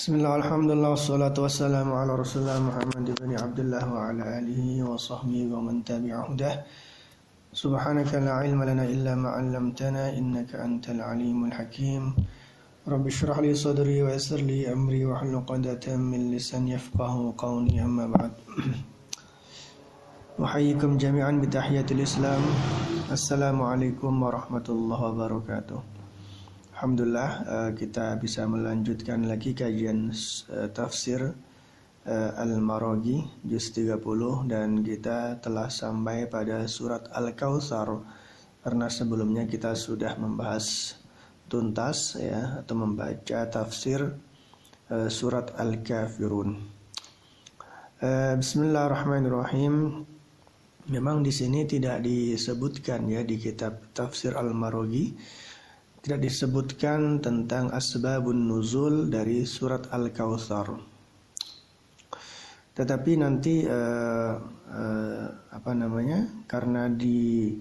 Bismillah, alhamdulillah, wassalatu wassalamu ala rasulullah Muhammad ibn Abdullah wa ala alihi wa sahbihi wa man tabi'a hudah Subhanaka la ilma lana illa ma 'allamtana innaka antal alimul hakim Rabbi shrah li sadri wa yassir li amri wa hlul 'qdatam min lisani yafqahu qawli amma ba'd Uhayyikum jami'an bi tahiyatil Islam Assalamualaikum warahmatullahi wabarakatuh Alhamdulillah uh, kita bisa melanjutkan lagi kajian uh, tafsir uh, Al-Maraghi juz 30 dan kita telah sampai pada surat Al-Kautsar karena sebelumnya kita sudah membahas tuntas ya atau membaca tafsir surat Al-Kafirun. Bismillahirrahmanirrahim. Memang di sini tidak disebutkan ya di kitab tafsir Al-Maraghi tidak disebutkan tentang asbabun nuzul dari surat Al-Kautsar. Tetapi nanti uh, uh, apa namanya? Karena di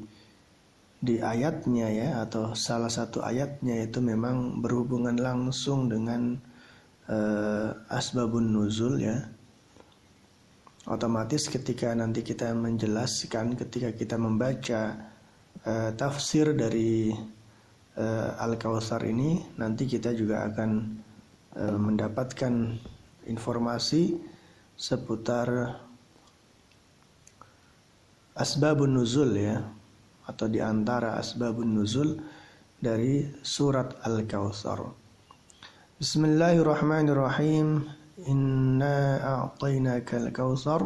di ayatnya ya atau salah satu ayatnya itu memang berhubungan langsung dengan uh, asbabun nuzul ya. Otomatis ketika nanti kita menjelaskan ketika kita membaca uh, tafsir dari uh, Al-Kautsar ini nanti kita juga akan uh, mendapatkan informasi seputar asbabun nuzul ya atau di antara asbabun nuzul dari surat Al-Kautsar. Bismillahirrahmanirrahim. Inna a'tainaka al-kautsar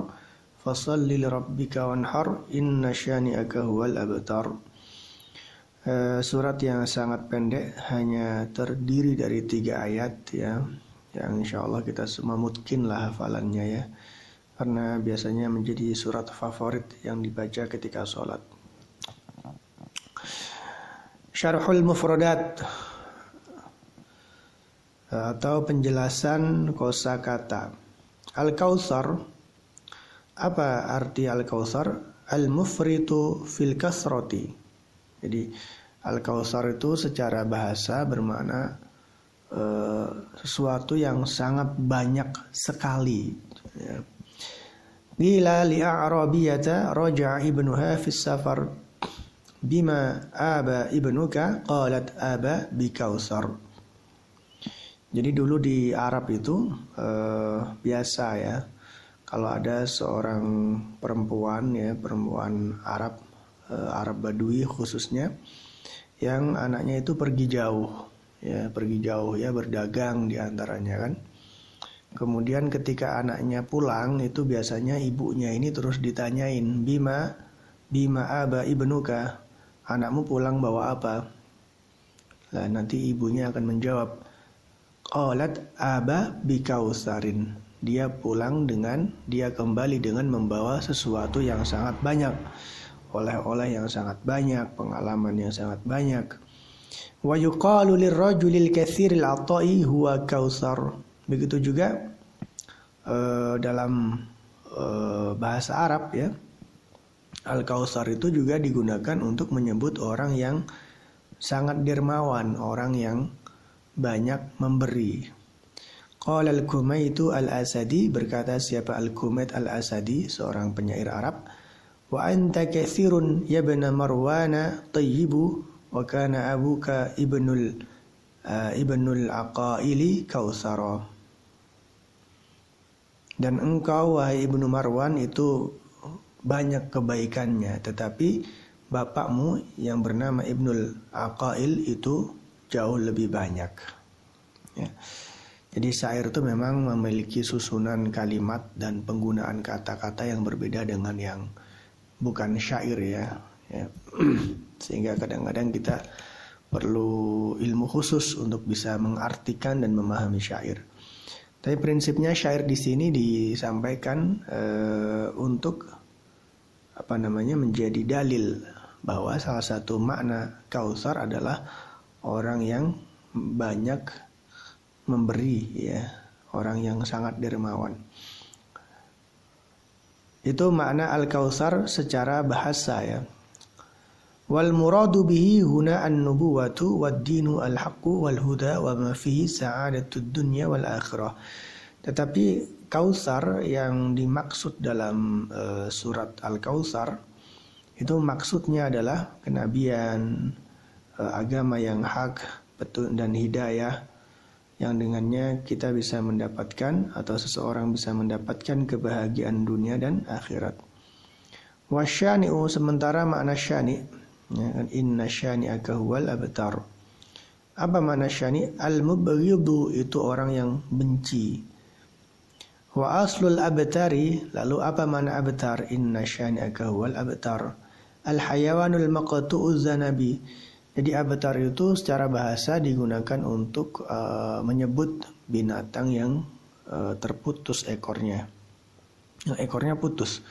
fasalli lirabbika wanhar inna syani'aka huwal abtar. Eh, surat yang sangat pendek hanya terdiri dari tiga ayat ya yang insya Allah kita semua mungkinlah hafalannya ya. Karena biasanya menjadi surat favorit yang dibaca ketika sholat. Syarhul Mufradat atau penjelasan kosa kata Al-Kautsar apa arti Al-Kautsar? Al-mufritu fil kasroti jadi Al-Kautsar itu secara bahasa bermakna uh, sesuatu yang sangat banyak sekali. Ya. Qila li a'rabiyata raja'a ibnuha fi safar bima aba ibnuka qalat aba bi kautsar. Jadi dulu di Arab itu uh, biasa ya kalau ada seorang perempuan ya perempuan Arab uh, Arab Badui khususnya yang anaknya itu pergi jauh ya pergi jauh ya berdagang di antaranya kan. Kemudian ketika anaknya pulang itu biasanya ibunya ini terus ditanyain bima bima aba ibnuka? Anakmu pulang bawa apa? Lah nanti ibunya akan menjawab qalat aba bikausarin. Dia pulang dengan dia kembali dengan membawa sesuatu yang sangat banyak oleh-oleh yang sangat banyak, pengalaman yang sangat banyak. Wa yuqalu lirrajulil katsiril ata'i huwa kautsar. Begitu juga uh, dalam uh, bahasa Arab ya. Al-Kautsar itu juga digunakan untuk menyebut orang yang sangat dermawan, orang yang banyak memberi. Qala al-Kumaytu al-Asadi berkata siapa al-Kumayt al-Asadi seorang penyair Arab wa anta kathirun ya bana marwana tayyibu wa kana abuka ibnul uh, ibnul aqaili kausara. Dan engkau wahai ibnu Marwan itu banyak kebaikannya. Tetapi bapakmu yang bernama Ibnul Aqail itu jauh lebih banyak. Ya. Jadi syair itu memang memiliki susunan kalimat dan penggunaan kata-kata yang berbeda dengan yang bukan syair ya, ya. sehingga kadang-kadang kita perlu ilmu khusus untuk bisa mengartikan dan memahami syair. Tapi prinsipnya syair di sini disampaikan e, untuk apa namanya menjadi dalil bahwa salah satu makna kausar adalah orang yang banyak memberi ya, orang yang sangat dermawan. Itu makna Al-Kautsar secara bahasa ya. Wal muradu bihi huna an-nubuwatu wad-dinu al-haqqu wal huda wa ma fihi sa'adatud dunya wal akhirah. Tetapi Kausar yang dimaksud dalam uh, surat Al-Kausar itu maksudnya adalah kenabian, uh, agama yang hak, betul dan hidayah yang dengannya kita bisa mendapatkan atau seseorang bisa mendapatkan kebahagiaan dunia dan akhirat. Wasyani'u sementara makna syani' ya kan inna syani'aka huwal abtar. Apa makna syani? Al-mubghidu itu orang yang benci Wa aslul abtari lalu apa mana abtar? Inna syani'aka huwal abtar. Al hayawanul maqtu'uz zanabi. Jadi abtar itu secara bahasa digunakan untuk uh, menyebut binatang yang uh, terputus ekornya. Yang ekornya putus.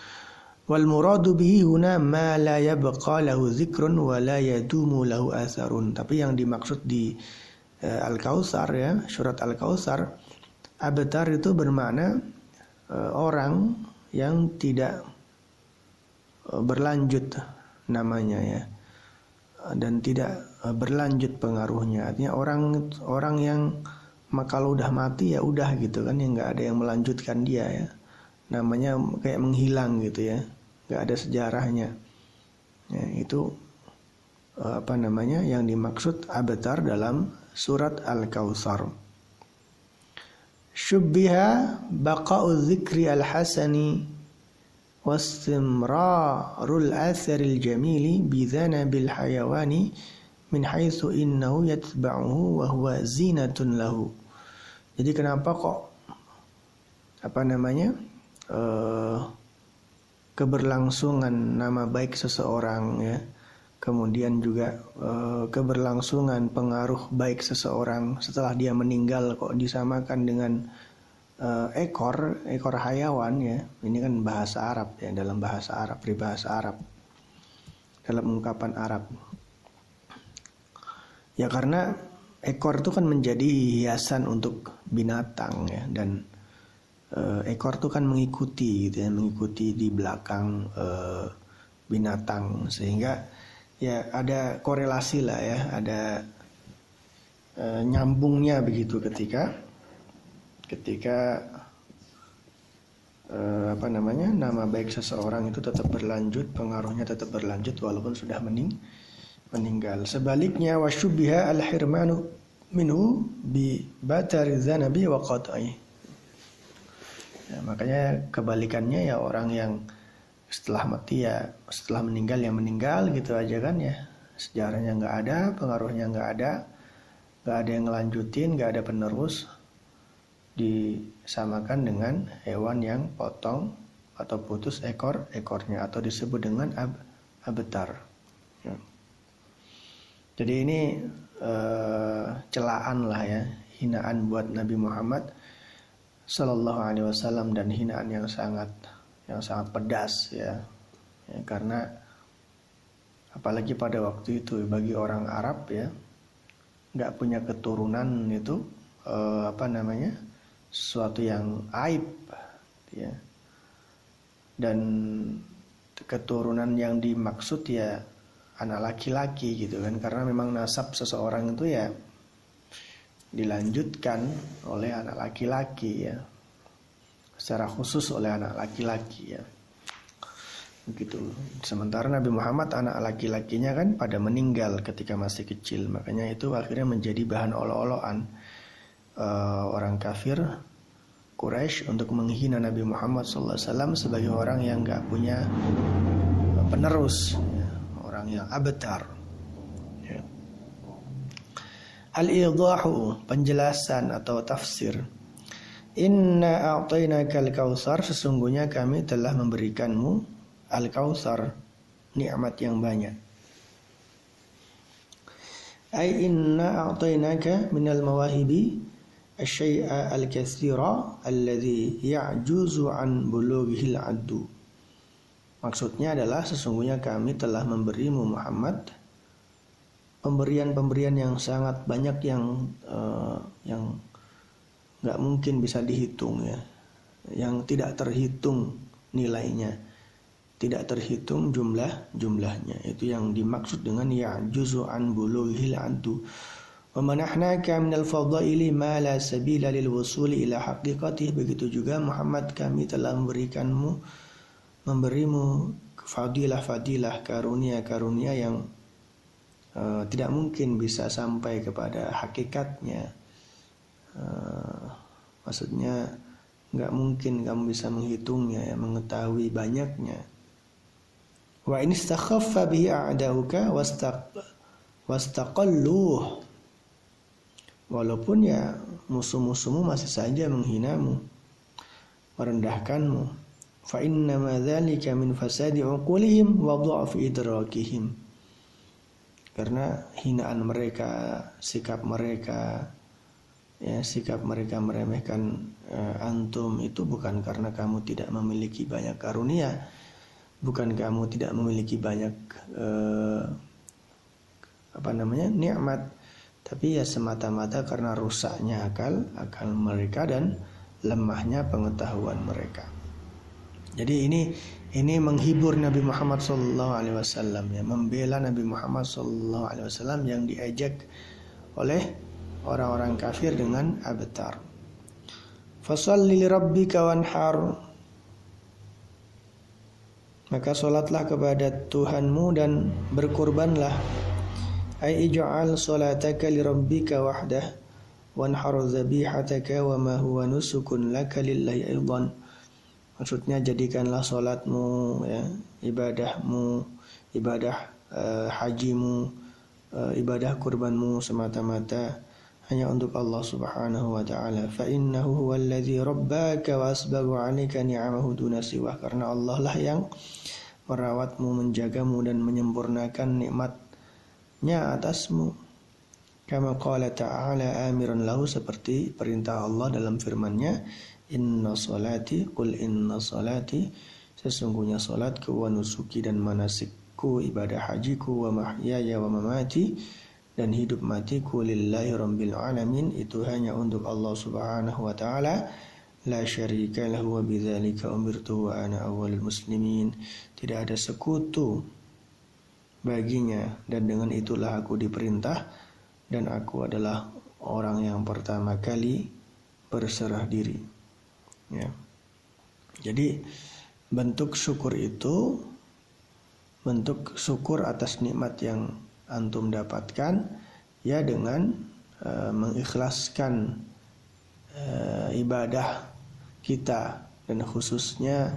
Wal muradu bihi huna ma la yabqa lahu dzikrun wa la yadumu lahu atharun. Tapi yang dimaksud di uh, Al-Kautsar ya, surat Al-Kautsar Abtar itu bermakna uh, orang yang tidak uh, berlanjut namanya ya dan tidak uh, berlanjut pengaruhnya. Artinya orang orang yang kalau udah mati ya udah gitu kan yang nggak ada yang melanjutkan dia ya. Namanya kayak menghilang gitu ya nggak ada sejarahnya. Ya, itu apa namanya yang dimaksud abatar dalam surat al-kautsar syubbiha baqa'u dzikri al-hasani wastimrarul atharil jamili bil hayawani min haitsu innahu yatba'uhu wa huwa zinatun lahu. Jadi kenapa kok apa namanya? Uh, keberlangsungan nama baik seseorang ya kemudian juga e, keberlangsungan pengaruh baik seseorang setelah dia meninggal kok disamakan dengan e, ekor ekor hayawan ya. Ini kan bahasa Arab ya dalam bahasa Arab peribahasa Arab. Dalam ungkapan Arab. Ya karena ekor itu kan menjadi hiasan untuk binatang ya dan e, ekor itu kan mengikuti gitu ya mengikuti di belakang e, binatang. Sehingga ya ada korelasi lah ya, ada e, nyambungnya begitu ketika ketika e, apa namanya nama baik seseorang itu tetap berlanjut, pengaruhnya tetap berlanjut walaupun sudah mening meninggal. Sebaliknya wasyubiha al-hirmanu minhu bi batari zanabi wa qat'i. Ya, makanya kebalikannya ya orang yang setelah mati ya setelah meninggal ya meninggal gitu aja kan ya sejarahnya nggak ada pengaruhnya nggak ada nggak ada yang ngelanjutin nggak ada penerus disamakan dengan hewan yang potong atau putus ekor ekornya atau disebut dengan ab abetar ya. jadi ini uh, celaan lah ya hinaan buat Nabi Muhammad Sallallahu Alaihi Wasallam dan hinaan yang sangat yang sangat pedas ya, ya karena apalagi pada waktu itu bagi orang Arab ya nggak punya keturunan itu eh, apa namanya sesuatu yang aib ya. Dan keturunan yang dimaksud ya anak laki-laki gitu kan. Karena memang nasab seseorang itu ya dilanjutkan oleh anak laki-laki ya. Secara khusus oleh anak laki-laki ya. Begitu. Sementara Nabi Muhammad anak laki-lakinya kan pada meninggal ketika masih kecil, makanya itu akhirnya menjadi bahan olo-oloan uh, orang kafir Quraisy untuk menghina Nabi Muhammad SAW sebagai orang yang nggak punya penerus, ya, orang yang abtar. Ya. Al-idahu penjelasan atau tafsir Inna a'tainaka al-kautsar sesungguhnya kami telah memberikanmu al-kautsar nikmat yang banyak. Ai inna a'tainaka minal mawahibi alladhi ya'juzu an bulughil addu. Maksudnya adalah sesungguhnya kami telah memberimu Muhammad pemberian-pemberian yang sangat banyak yang uh, yang nggak mungkin bisa dihitung ya. Yang tidak terhitung nilainya. Tidak terhitung jumlah jumlahnya itu yang dimaksud dengan ya juzu an bulughil adu wa manahnaka minal fadaili ma la sabila lil wusuli ila haqiqatih begitu juga Muhammad kami telah memberikanmu memberimu fadilah-fadilah karunia-karunia yang uh, tidak mungkin bisa sampai kepada hakikatnya. Uh, maksudnya nggak mungkin kamu bisa menghitungnya ya mengetahui banyaknya. Wa in istakhaffa bihi wastaq wastaqalluh. Walaupun ya musuh-musuhmu masih saja menghinamu, merendahkanmu. Fa inna ma dzalika min fasadi uqulihim wa dha'fi idrakihim. Karena hinaan mereka, sikap mereka, ya sikap mereka meremehkan uh, antum itu bukan karena kamu tidak memiliki banyak karunia, bukan kamu tidak memiliki banyak uh, apa namanya nikmat tapi ya semata-mata karena rusaknya akal akal mereka dan lemahnya pengetahuan mereka. Jadi ini ini menghibur Nabi Muhammad SAW ya membela Nabi Muhammad SAW yang diajak oleh orang-orang kafir dengan abtar fasalli li rabbika wanhar. Maka solatlah kepada Tuhanmu dan berkurbanlah ay ij'al salataka li rabbika wahdah wanhar dhabihataka wa ma huwa nusukun laka lillahi aidan maksudnya jadikanlah solatmu ya ibadahmu ibadah uh, hajimu uh, ibadah kurbanmu semata-mata hanya untuk Allah Subhanahu wa taala. Fa innahu huwallazi rabbaka wa asbagha 'alaika ni'amahu duna siwa karena Allah lah yang merawatmu, menjagamu dan menyempurnakan nikmatnya atasmu. Kama qala ta'ala amiran lahu seperti perintah Allah dalam firman-Nya, "Inna salati qul inna salati" sesungguhnya salatku wa nusuki dan manasikku ibadah hajiku wa mahyaya wa mamati dan hidup matiku lillahi rabbil alamin. Itu hanya untuk Allah Subhanahu wa taala. La syarika lahu wa bidzalika umirtu wa ana awwalul muslimin. Tidak ada sekutu baginya. Dan dengan itulah aku diperintah. Dan aku adalah orang yang pertama kali berserah diri. Ya. Jadi bentuk syukur itu bentuk syukur atas nikmat yang antum dapatkan ya dengan uh, mengikhlaskan uh, ibadah kita. Dan khususnya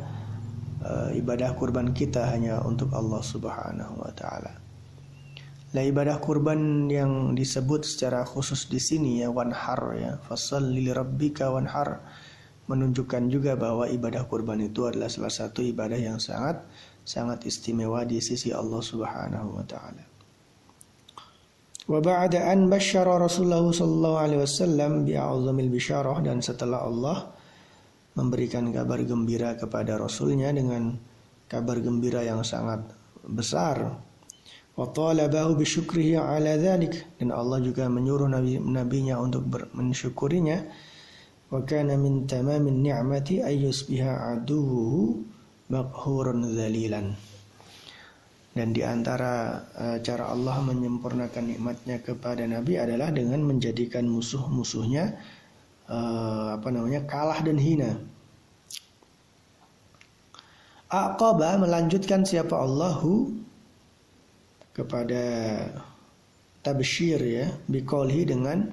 uh, ibadah kurban kita hanya untuk Allah Subhanahu wa taala. Lah ibadah kurban yang disebut secara khusus di sini ya wanhar ya fasalli rabbika wanhar menunjukkan juga bahwa ibadah kurban itu adalah salah satu ibadah yang sangat sangat istimewa di sisi Allah Subhanahu wa taala. Wa ba'da an basyara Rasulullah sallallahu alaihi wasallam bi'azamil bisyarah dan setelah Allah memberikan kabar gembira kepada Rasulnya dengan kabar gembira yang sangat besar. Wa talabahu bisyukrihi ala dhalik dan Allah juga menyuruh nabi nabinya untuk mensyukurinya. Wa kana min tamamin ni'mati ay yusbiha aduhu maghurun dhalilan. Dan di antara uh, cara Allah menyempurnakan nikmatnya kepada Nabi adalah dengan menjadikan musuh-musuhnya uh, apa namanya kalah dan hina. Aqaba melanjutkan siapa Allahu kepada tabsyir ya biqaulhi dengan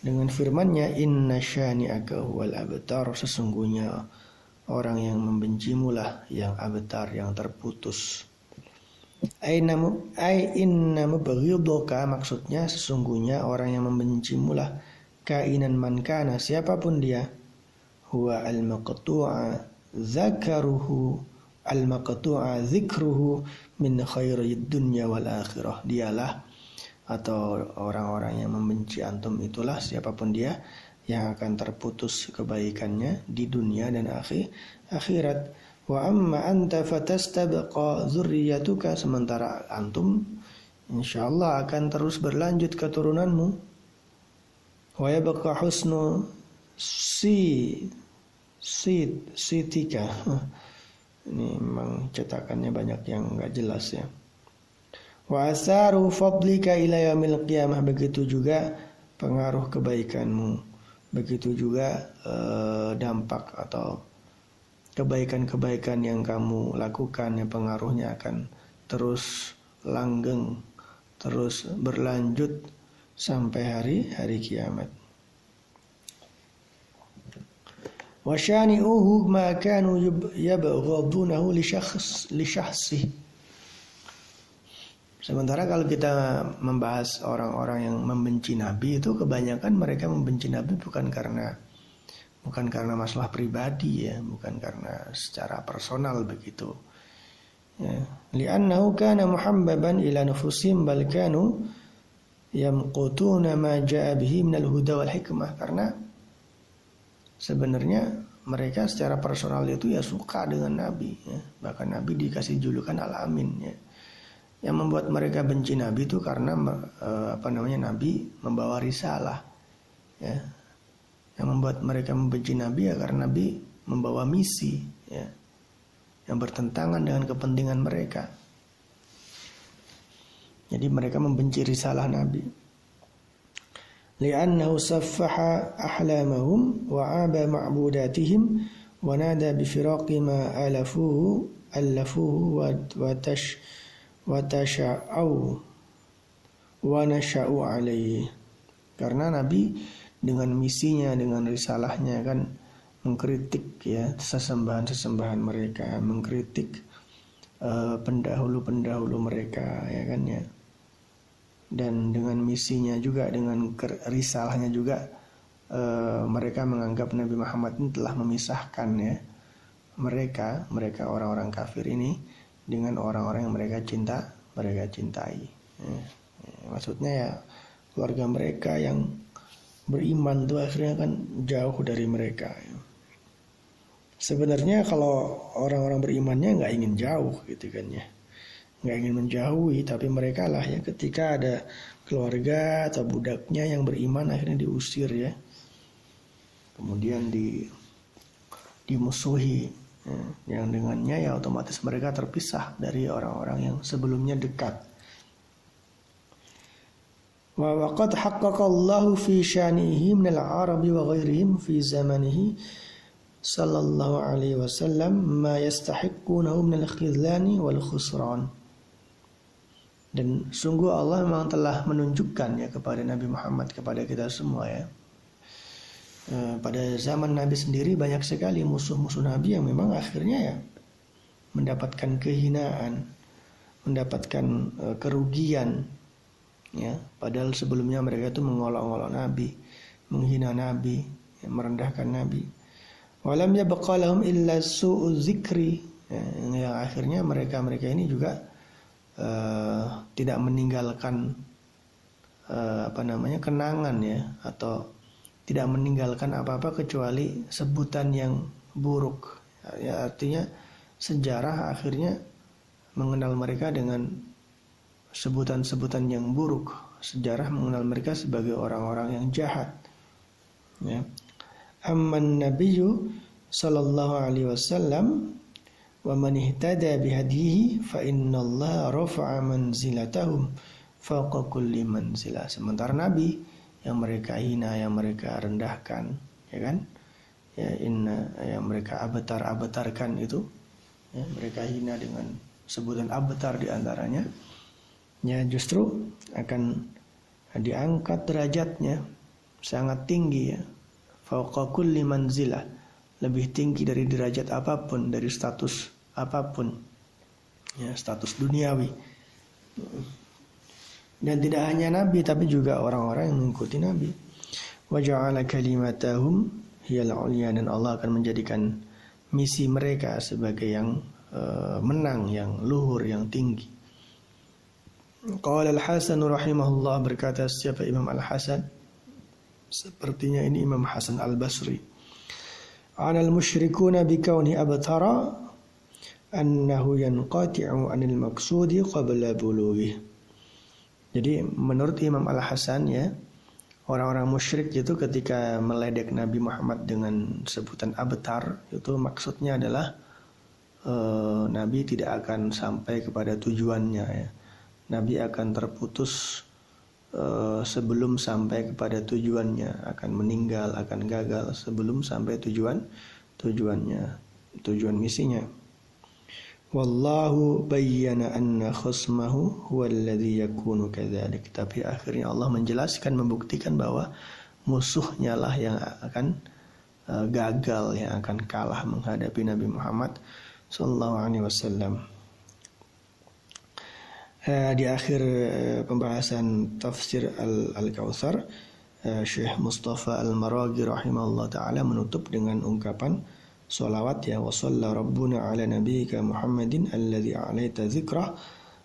dengan firman-Nya inna syani'aka huwal abtar sesungguhnya orang yang membencimu lah yang abtar yang terputus. Ainamu ai inna mubghidaka maksudnya sesungguhnya orang yang membencimu lah kainan man kana siapa pun dia huwa al-maqtu'a zakaruhu al-maqtu'a zikruhu min khairi dunya wal akhirah. Dialah atau orang-orang yang membenci antum itulah siapa pun dia yang akan terputus kebaikannya di dunia dan akhir akhirat. Wa amma anta fatastabqa zurriyatuka sementara antum insyaallah akan terus berlanjut keturunanmu wa yabqa husnu si si sitika Ini memang cetakannya banyak yang nggak jelas ya. Wa asaru fadlika ila yaumil qiyamah begitu juga pengaruh kebaikanmu. Begitu juga eh, dampak atau kebaikan-kebaikan yang kamu lakukan yang pengaruhnya akan terus langgeng, terus berlanjut sampai hari hari kiamat. Kanu yabghadunahu li syakhs li syakhsih. Sementara kalau kita membahas orang-orang yang membenci Nabi itu kebanyakan mereka membenci Nabi bukan karena bukan karena masalah pribadi ya, bukan karena secara personal begitu. Ya. Li'annahu kana muhambaban ila nufusim bal yamqutuna ma ja'a bihi minal huda wal hikmah. Karena sebenarnya mereka secara personal itu ya suka dengan Nabi ya. Bahkan Nabi dikasih julukan Al-Amin ya. Yang membuat mereka benci Nabi itu karena uh, apa namanya Nabi membawa risalah ya. Yang membuat mereka membenci Nabi ya karena Nabi membawa misi ya. Yang bertentangan dengan kepentingan mereka jadi mereka membenci risalah Nabi li'annahu saffaha ahlamahum wa aba ma'budatihim wa nada bifiraqi ma alafuhu alafuhu wa tash wa tasha'au wa nasha'u alaihi. Karena Nabi dengan misinya, dengan risalahnya kan mengkritik ya sesembahan-sesembahan mereka, mengkritik pendahulu-pendahulu mereka ya kan ya. Dan dengan misinya juga, dengan risalahnya juga uh, mereka menganggap Nabi Muhammad ini telah memisahkan ya mereka, mereka orang-orang kafir ini dengan orang-orang yang mereka cinta, mereka cintai. Ya, maksudnya ya keluarga mereka yang beriman itu akhirnya kan jauh dari mereka. Ya. Sebenarnya kalau orang-orang berimannya nggak ingin jauh gitu kan ya, nggak ingin menjauhi, tapi mereka lah ya ketika ada keluarga atau budaknya yang beriman akhirnya diusir ya, kemudian di dimusuhi Ya, yang dengannya ya otomatis mereka terpisah dari orang-orang yang sebelumnya dekat. Wa waqad haqqaqa Allahu fi syanihi min al-arabi wa ghairihim fi zamanihi sallallahu alaihi wasallam ma yastahiqunahu min al-khidlani wal khusran. Dan sungguh Allah memang telah menunjukkan ya kepada Nabi Muhammad kepada kita semua ya Eh, pada zaman Nabi sendiri banyak sekali musuh-musuh Nabi yang memang akhirnya ya mendapatkan kehinaan, mendapatkan uh, kerugian ya padahal sebelumnya mereka itu mengolok-olok Nabi, menghina Nabi, ya, merendahkan Nabi. Walam ya lahum illa su'u zikri ya, yang akhirnya mereka-mereka ini juga uh, tidak meninggalkan uh, apa namanya kenangan ya atau tidak meninggalkan apa-apa kecuali sebutan yang buruk. Ya, artinya sejarah akhirnya mengenal mereka dengan sebutan-sebutan yang buruk. Sejarah mengenal mereka sebagai orang-orang yang jahat. Ya. Amman nabiyyu sallallahu alaihi wasallam wa man ihtada bihadihi fa innallaha rafa'a manzilatahum fawqa kulli manzilah. Sementara Nabi yang mereka hina, yang mereka rendahkan, ya kan? Ya inna yang mereka abetar-abetarkan itu, ya, mereka hina dengan sebutan abetar di antaranya, ya justru akan diangkat derajatnya sangat tinggi ya. Fauqa kulli manzilah, lebih tinggi dari derajat apa pun, dari status apa pun. Ya, status duniawi. Dan tidak hanya Nabi tapi juga orang-orang yang mengikuti Nabi. Wa ja'ala kalimatahum hiyal dan Allah akan menjadikan misi mereka sebagai yang uh, menang, yang luhur, yang tinggi. Qala Al-Hasan rahimahullah berkata siapa Imam Al-Hasan sepertinya ini Imam Hasan Al-Basri. Ana al-musyrikuna bikauni abtara annahu yanqati'u anil maqsudi qabla bulughih. Jadi menurut Imam Al Hasan ya orang-orang musyrik itu ketika meledek Nabi Muhammad dengan sebutan abtar itu maksudnya adalah uh, Nabi tidak akan sampai kepada tujuannya ya. Nabi akan terputus uh, sebelum sampai kepada tujuannya, akan meninggal, akan gagal sebelum sampai tujuan tujuannya, tujuan misinya. Wallahu bayyana anna khusmahu huwa alladhi yakunu kadzalik. Tapi akhirnya Allah menjelaskan membuktikan bahwa musuhnya lah yang akan uh, gagal, yang akan kalah menghadapi Nabi Muhammad sallallahu alaihi wasallam. Uh, di akhir uh, pembahasan tafsir Al-Kautsar, uh, Syekh Mustafa Al-Maraghi rahimahullah taala menutup dengan ungkapan Salawat ya wa salla rabbuna ala nabiyyika Muhammadin alladhi alaita dzikrah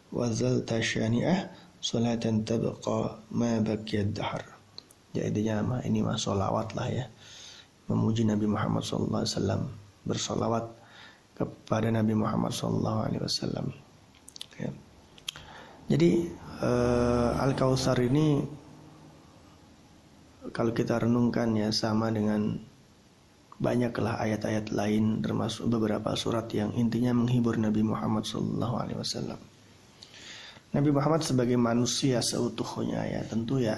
wa zalta syani'ah salatan tabqa ma baqiyad dahr. Jadi mah ini mah salawat lah ya. Memuji Nabi Muhammad sallallahu alaihi wasallam, bersolawat kepada Nabi Muhammad sallallahu alaihi wasallam. Ya. Jadi uh, Al-Kautsar ini kalau kita renungkan ya sama dengan banyaklah ayat-ayat lain termasuk beberapa surat yang intinya menghibur Nabi Muhammad SAW. Nabi Muhammad sebagai manusia seutuhnya ya tentu ya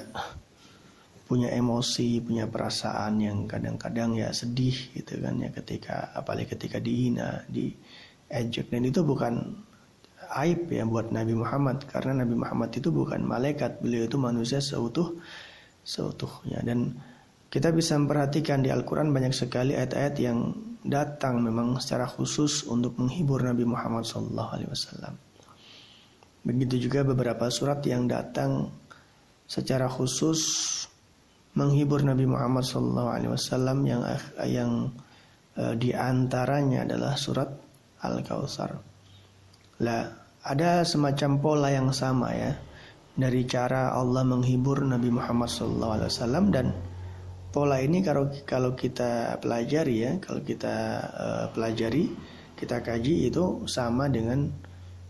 punya emosi, punya perasaan yang kadang-kadang ya sedih gitu kan ya ketika apalagi ketika dihina, diejek dan itu bukan aib ya buat Nabi Muhammad karena Nabi Muhammad itu bukan malaikat, beliau itu manusia seutuh seutuhnya dan kita bisa memperhatikan di Al-Quran banyak sekali ayat-ayat yang datang memang secara khusus untuk menghibur Nabi Muhammad SAW. Begitu juga beberapa surat yang datang secara khusus menghibur Nabi Muhammad SAW yang yang uh, di antaranya adalah surat Al-Kautsar. Lah ada semacam pola yang sama ya dari cara Allah menghibur Nabi Muhammad SAW dan pola ini kalau kalau kita pelajari ya, kalau kita uh, pelajari, kita kaji itu sama dengan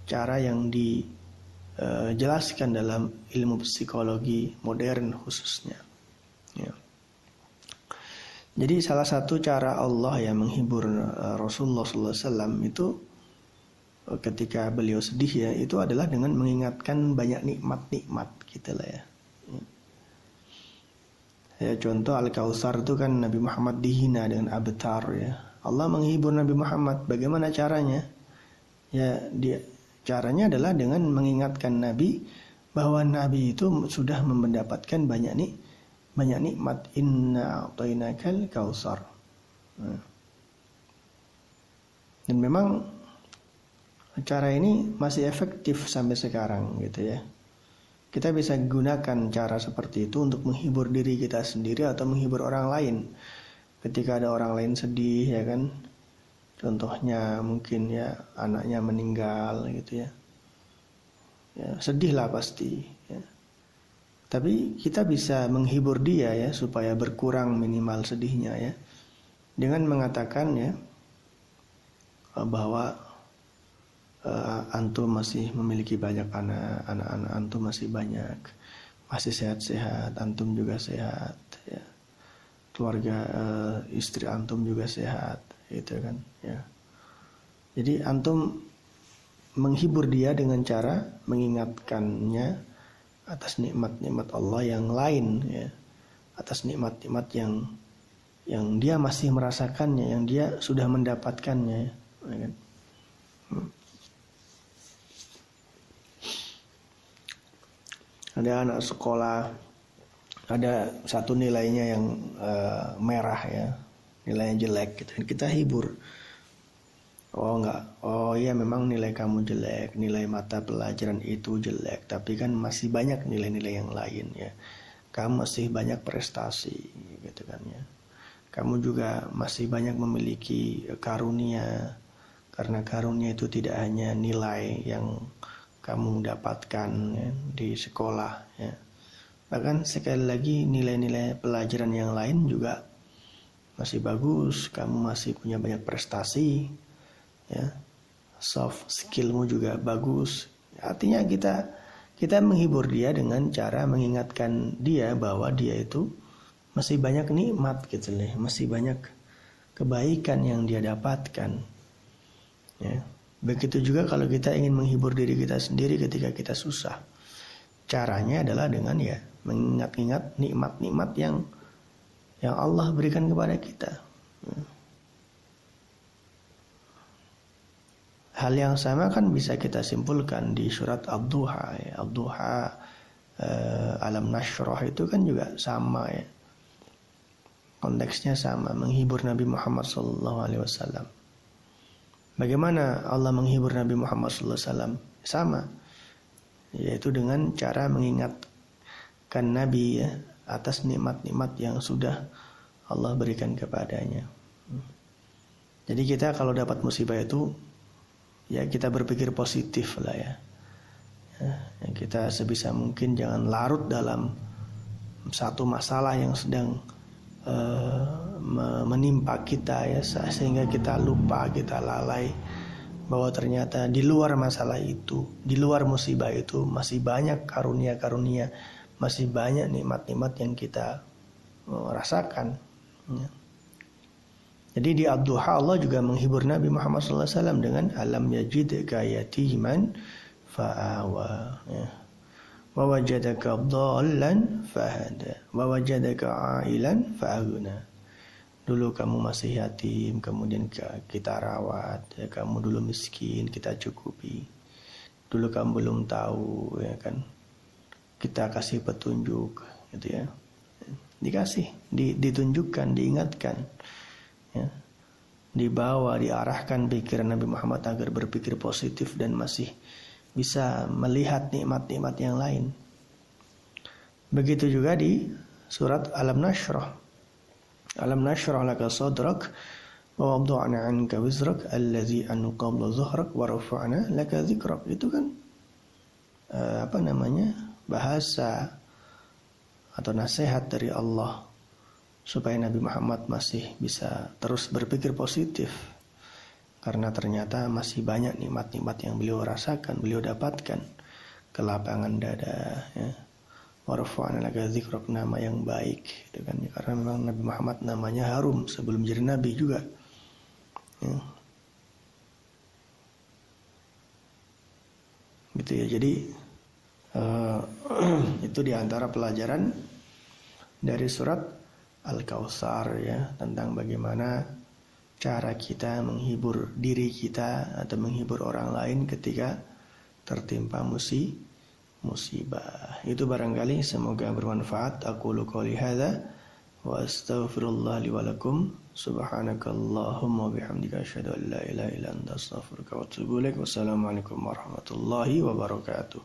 cara yang dijelaskan uh, dalam ilmu psikologi modern khususnya. Ya. Jadi salah satu cara Allah yang menghibur uh, Rasulullah SAW itu ketika beliau sedih ya itu adalah dengan mengingatkan banyak nikmat-nikmat gitu lah ya. Ya, contoh Al-Kautsar itu kan Nabi Muhammad dihina dengan abtar ya. Allah menghibur Nabi Muhammad. Bagaimana caranya? Ya, dia caranya adalah dengan mengingatkan Nabi bahwa Nabi itu sudah mendapatkan banyak nih banyak nikmat inna a'tainakal kautsar. Nah. Dan memang cara ini masih efektif sampai sekarang gitu ya. Kita bisa gunakan cara seperti itu untuk menghibur diri kita sendiri atau menghibur orang lain. Ketika ada orang lain sedih ya kan. Contohnya mungkin ya anaknya meninggal gitu ya. Ya, sedih lah pasti ya. Tapi kita bisa menghibur dia ya supaya berkurang minimal sedihnya ya. Dengan mengatakan ya bahwa uh, antum masih memiliki banyak anak, anak-anak antum masih banyak, masih sehat-sehat, antum juga sehat, ya. keluarga uh, istri antum juga sehat, gitu kan, ya. Jadi antum menghibur dia dengan cara mengingatkannya atas nikmat-nikmat Allah yang lain, ya, atas nikmat-nikmat yang yang dia masih merasakannya, yang dia sudah mendapatkannya, ya kan. Hmm. Ada anak sekolah ada satu nilainya yang uh, merah ya nilainya jelek gitu. Kita hibur. Oh enggak. Oh iya memang nilai kamu jelek nilai mata pelajaran itu jelek tapi kan masih banyak nilai-nilai yang lain ya. Kamu masih banyak prestasi gitu kan ya. Kamu juga masih banyak memiliki karunia karena karunia itu tidak hanya nilai yang kamu dapatkan ya, di sekolah ya. Bahkan sekali lagi nilai-nilai pelajaran yang lain juga masih bagus, kamu masih punya banyak prestasi ya. Soft skillmu juga bagus. Artinya kita kita menghibur dia dengan cara mengingatkan dia bahwa dia itu masih banyak nikmat gitu nih, masih banyak kebaikan yang dia dapatkan. Ya. Begitu juga kalau kita ingin menghibur diri kita sendiri ketika kita susah. Caranya adalah dengan ya mengingat-ingat nikmat-nikmat yang yang Allah berikan kepada kita. Hal yang sama kan bisa kita simpulkan di surat Abduha. Ya. Abduha uh, Alam Nashrah itu kan juga sama ya. Konteksnya sama, menghibur Nabi Muhammad SAW. Bagaimana Allah menghibur Nabi Muhammad SAW? Sama, yaitu dengan cara mengingatkan Nabi ya atas nikmat-nikmat yang sudah Allah berikan kepadanya. Jadi kita kalau dapat musibah itu ya kita berpikir positif lah ya. ya kita sebisa mungkin jangan larut dalam satu masalah yang sedang uh, menimpa kita ya sehingga kita lupa kita lalai bahwa ternyata di luar masalah itu di luar musibah itu masih banyak karunia-karunia masih banyak nikmat-nikmat yang kita uh, rasakan ya. Jadi di Abduha Allah juga menghibur Nabi Muhammad SAW dengan alam yajidka yatiman fa'awa ya. wa wajadaka dhallan fahada wa wajadaka ailan fa'aguna dulu kamu masih yatim kemudian kita rawat ya kamu dulu miskin kita cukupi. Dulu kamu belum tahu ya kan? Kita kasih petunjuk gitu ya. Dikasih ditunjukkan diingatkan ya, dibawa diarahkan pikiran Nabi Muhammad agar berpikir positif dan masih bisa melihat nikmat-nikmat yang lain. Begitu juga di surat Alam Nashrah. Alam Nashrah laka sadrak wa wada'na 'anka wizrak allazi annu qabla zuhrak wa rafa'na laka dzikrak. Itu kan uh, apa namanya? bahasa atau nasihat dari Allah supaya Nabi Muhammad masih bisa terus berpikir positif karena ternyata masih banyak nikmat-nikmat yang beliau rasakan, beliau dapatkan kelapangan dada ya. Warfa'ana laka zikrok nama yang baik gitu kan karena memang Nabi Muhammad namanya harum sebelum jadi nabi juga. Ya. Gitu ya. Jadi uh, itu di antara pelajaran dari surat Al-Kautsar ya tentang bagaimana cara kita menghibur diri kita atau menghibur orang lain ketika tertimpa musi musibah. Itu barangkali semoga bermanfaat. Aku qouli hadza wa astaghfirullah li wa lakum. Subhanakallahumma bihamdika asyhadu an la ilaha illa anta astaghfiruka wa atubu ilaik. Wassalamualaikum warahmatullahi wabarakatuh.